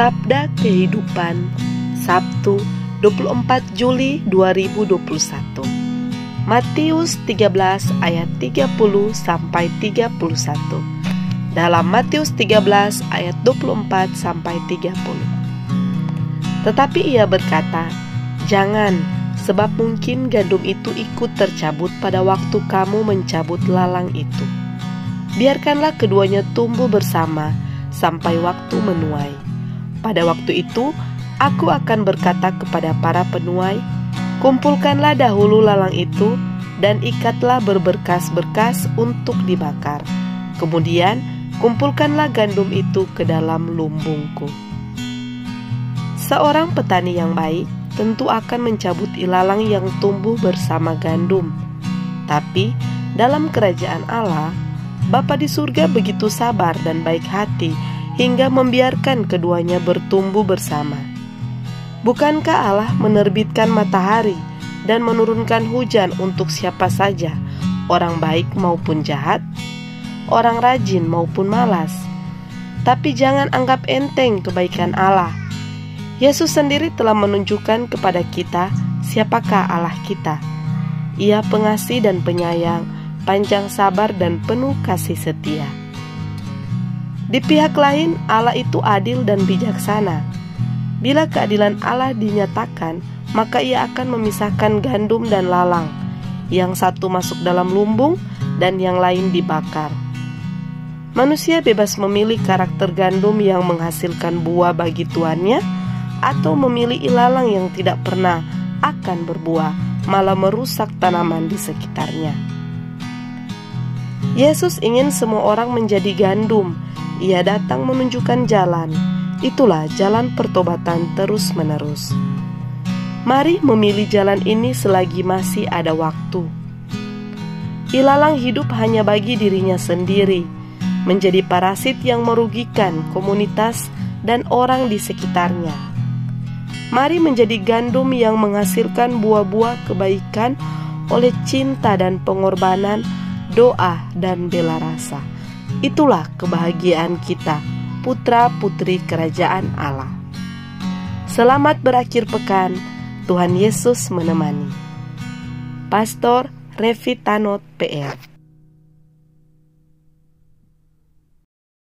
Sabda Kehidupan Sabtu 24 Juli 2021 Matius 13 ayat 30 sampai 31 Dalam Matius 13 ayat 24 sampai 30 Tetapi ia berkata Jangan sebab mungkin gandum itu ikut tercabut pada waktu kamu mencabut lalang itu. Biarkanlah keduanya tumbuh bersama sampai waktu menuai pada waktu itu, aku akan berkata kepada para penuai, "Kumpulkanlah dahulu lalang itu dan ikatlah berberkas-berkas untuk dibakar. Kemudian, kumpulkanlah gandum itu ke dalam lumbungku." Seorang petani yang baik tentu akan mencabut ilalang yang tumbuh bersama gandum. Tapi dalam kerajaan Allah, Bapa di surga begitu sabar dan baik hati hingga membiarkan keduanya bertumbuh bersama. Bukankah Allah menerbitkan matahari dan menurunkan hujan untuk siapa saja, orang baik maupun jahat, orang rajin maupun malas? Tapi jangan anggap enteng kebaikan Allah. Yesus sendiri telah menunjukkan kepada kita siapakah Allah kita. Ia pengasih dan penyayang, panjang sabar dan penuh kasih setia. Di pihak lain, Allah itu adil dan bijaksana. Bila keadilan Allah dinyatakan, maka Ia akan memisahkan gandum dan lalang. Yang satu masuk dalam lumbung dan yang lain dibakar. Manusia bebas memilih karakter gandum yang menghasilkan buah bagi tuannya, atau memilih ilalang yang tidak pernah akan berbuah, malah merusak tanaman di sekitarnya. Yesus ingin semua orang menjadi gandum ia datang menunjukkan jalan. Itulah jalan pertobatan terus-menerus. Mari memilih jalan ini selagi masih ada waktu. Ilalang hidup hanya bagi dirinya sendiri, menjadi parasit yang merugikan komunitas dan orang di sekitarnya. Mari menjadi gandum yang menghasilkan buah-buah kebaikan oleh cinta dan pengorbanan, doa dan bela rasa. Itulah kebahagiaan kita, putra-putri kerajaan Allah. Selamat berakhir pekan, Tuhan Yesus menemani. Pastor Revi Tanot PR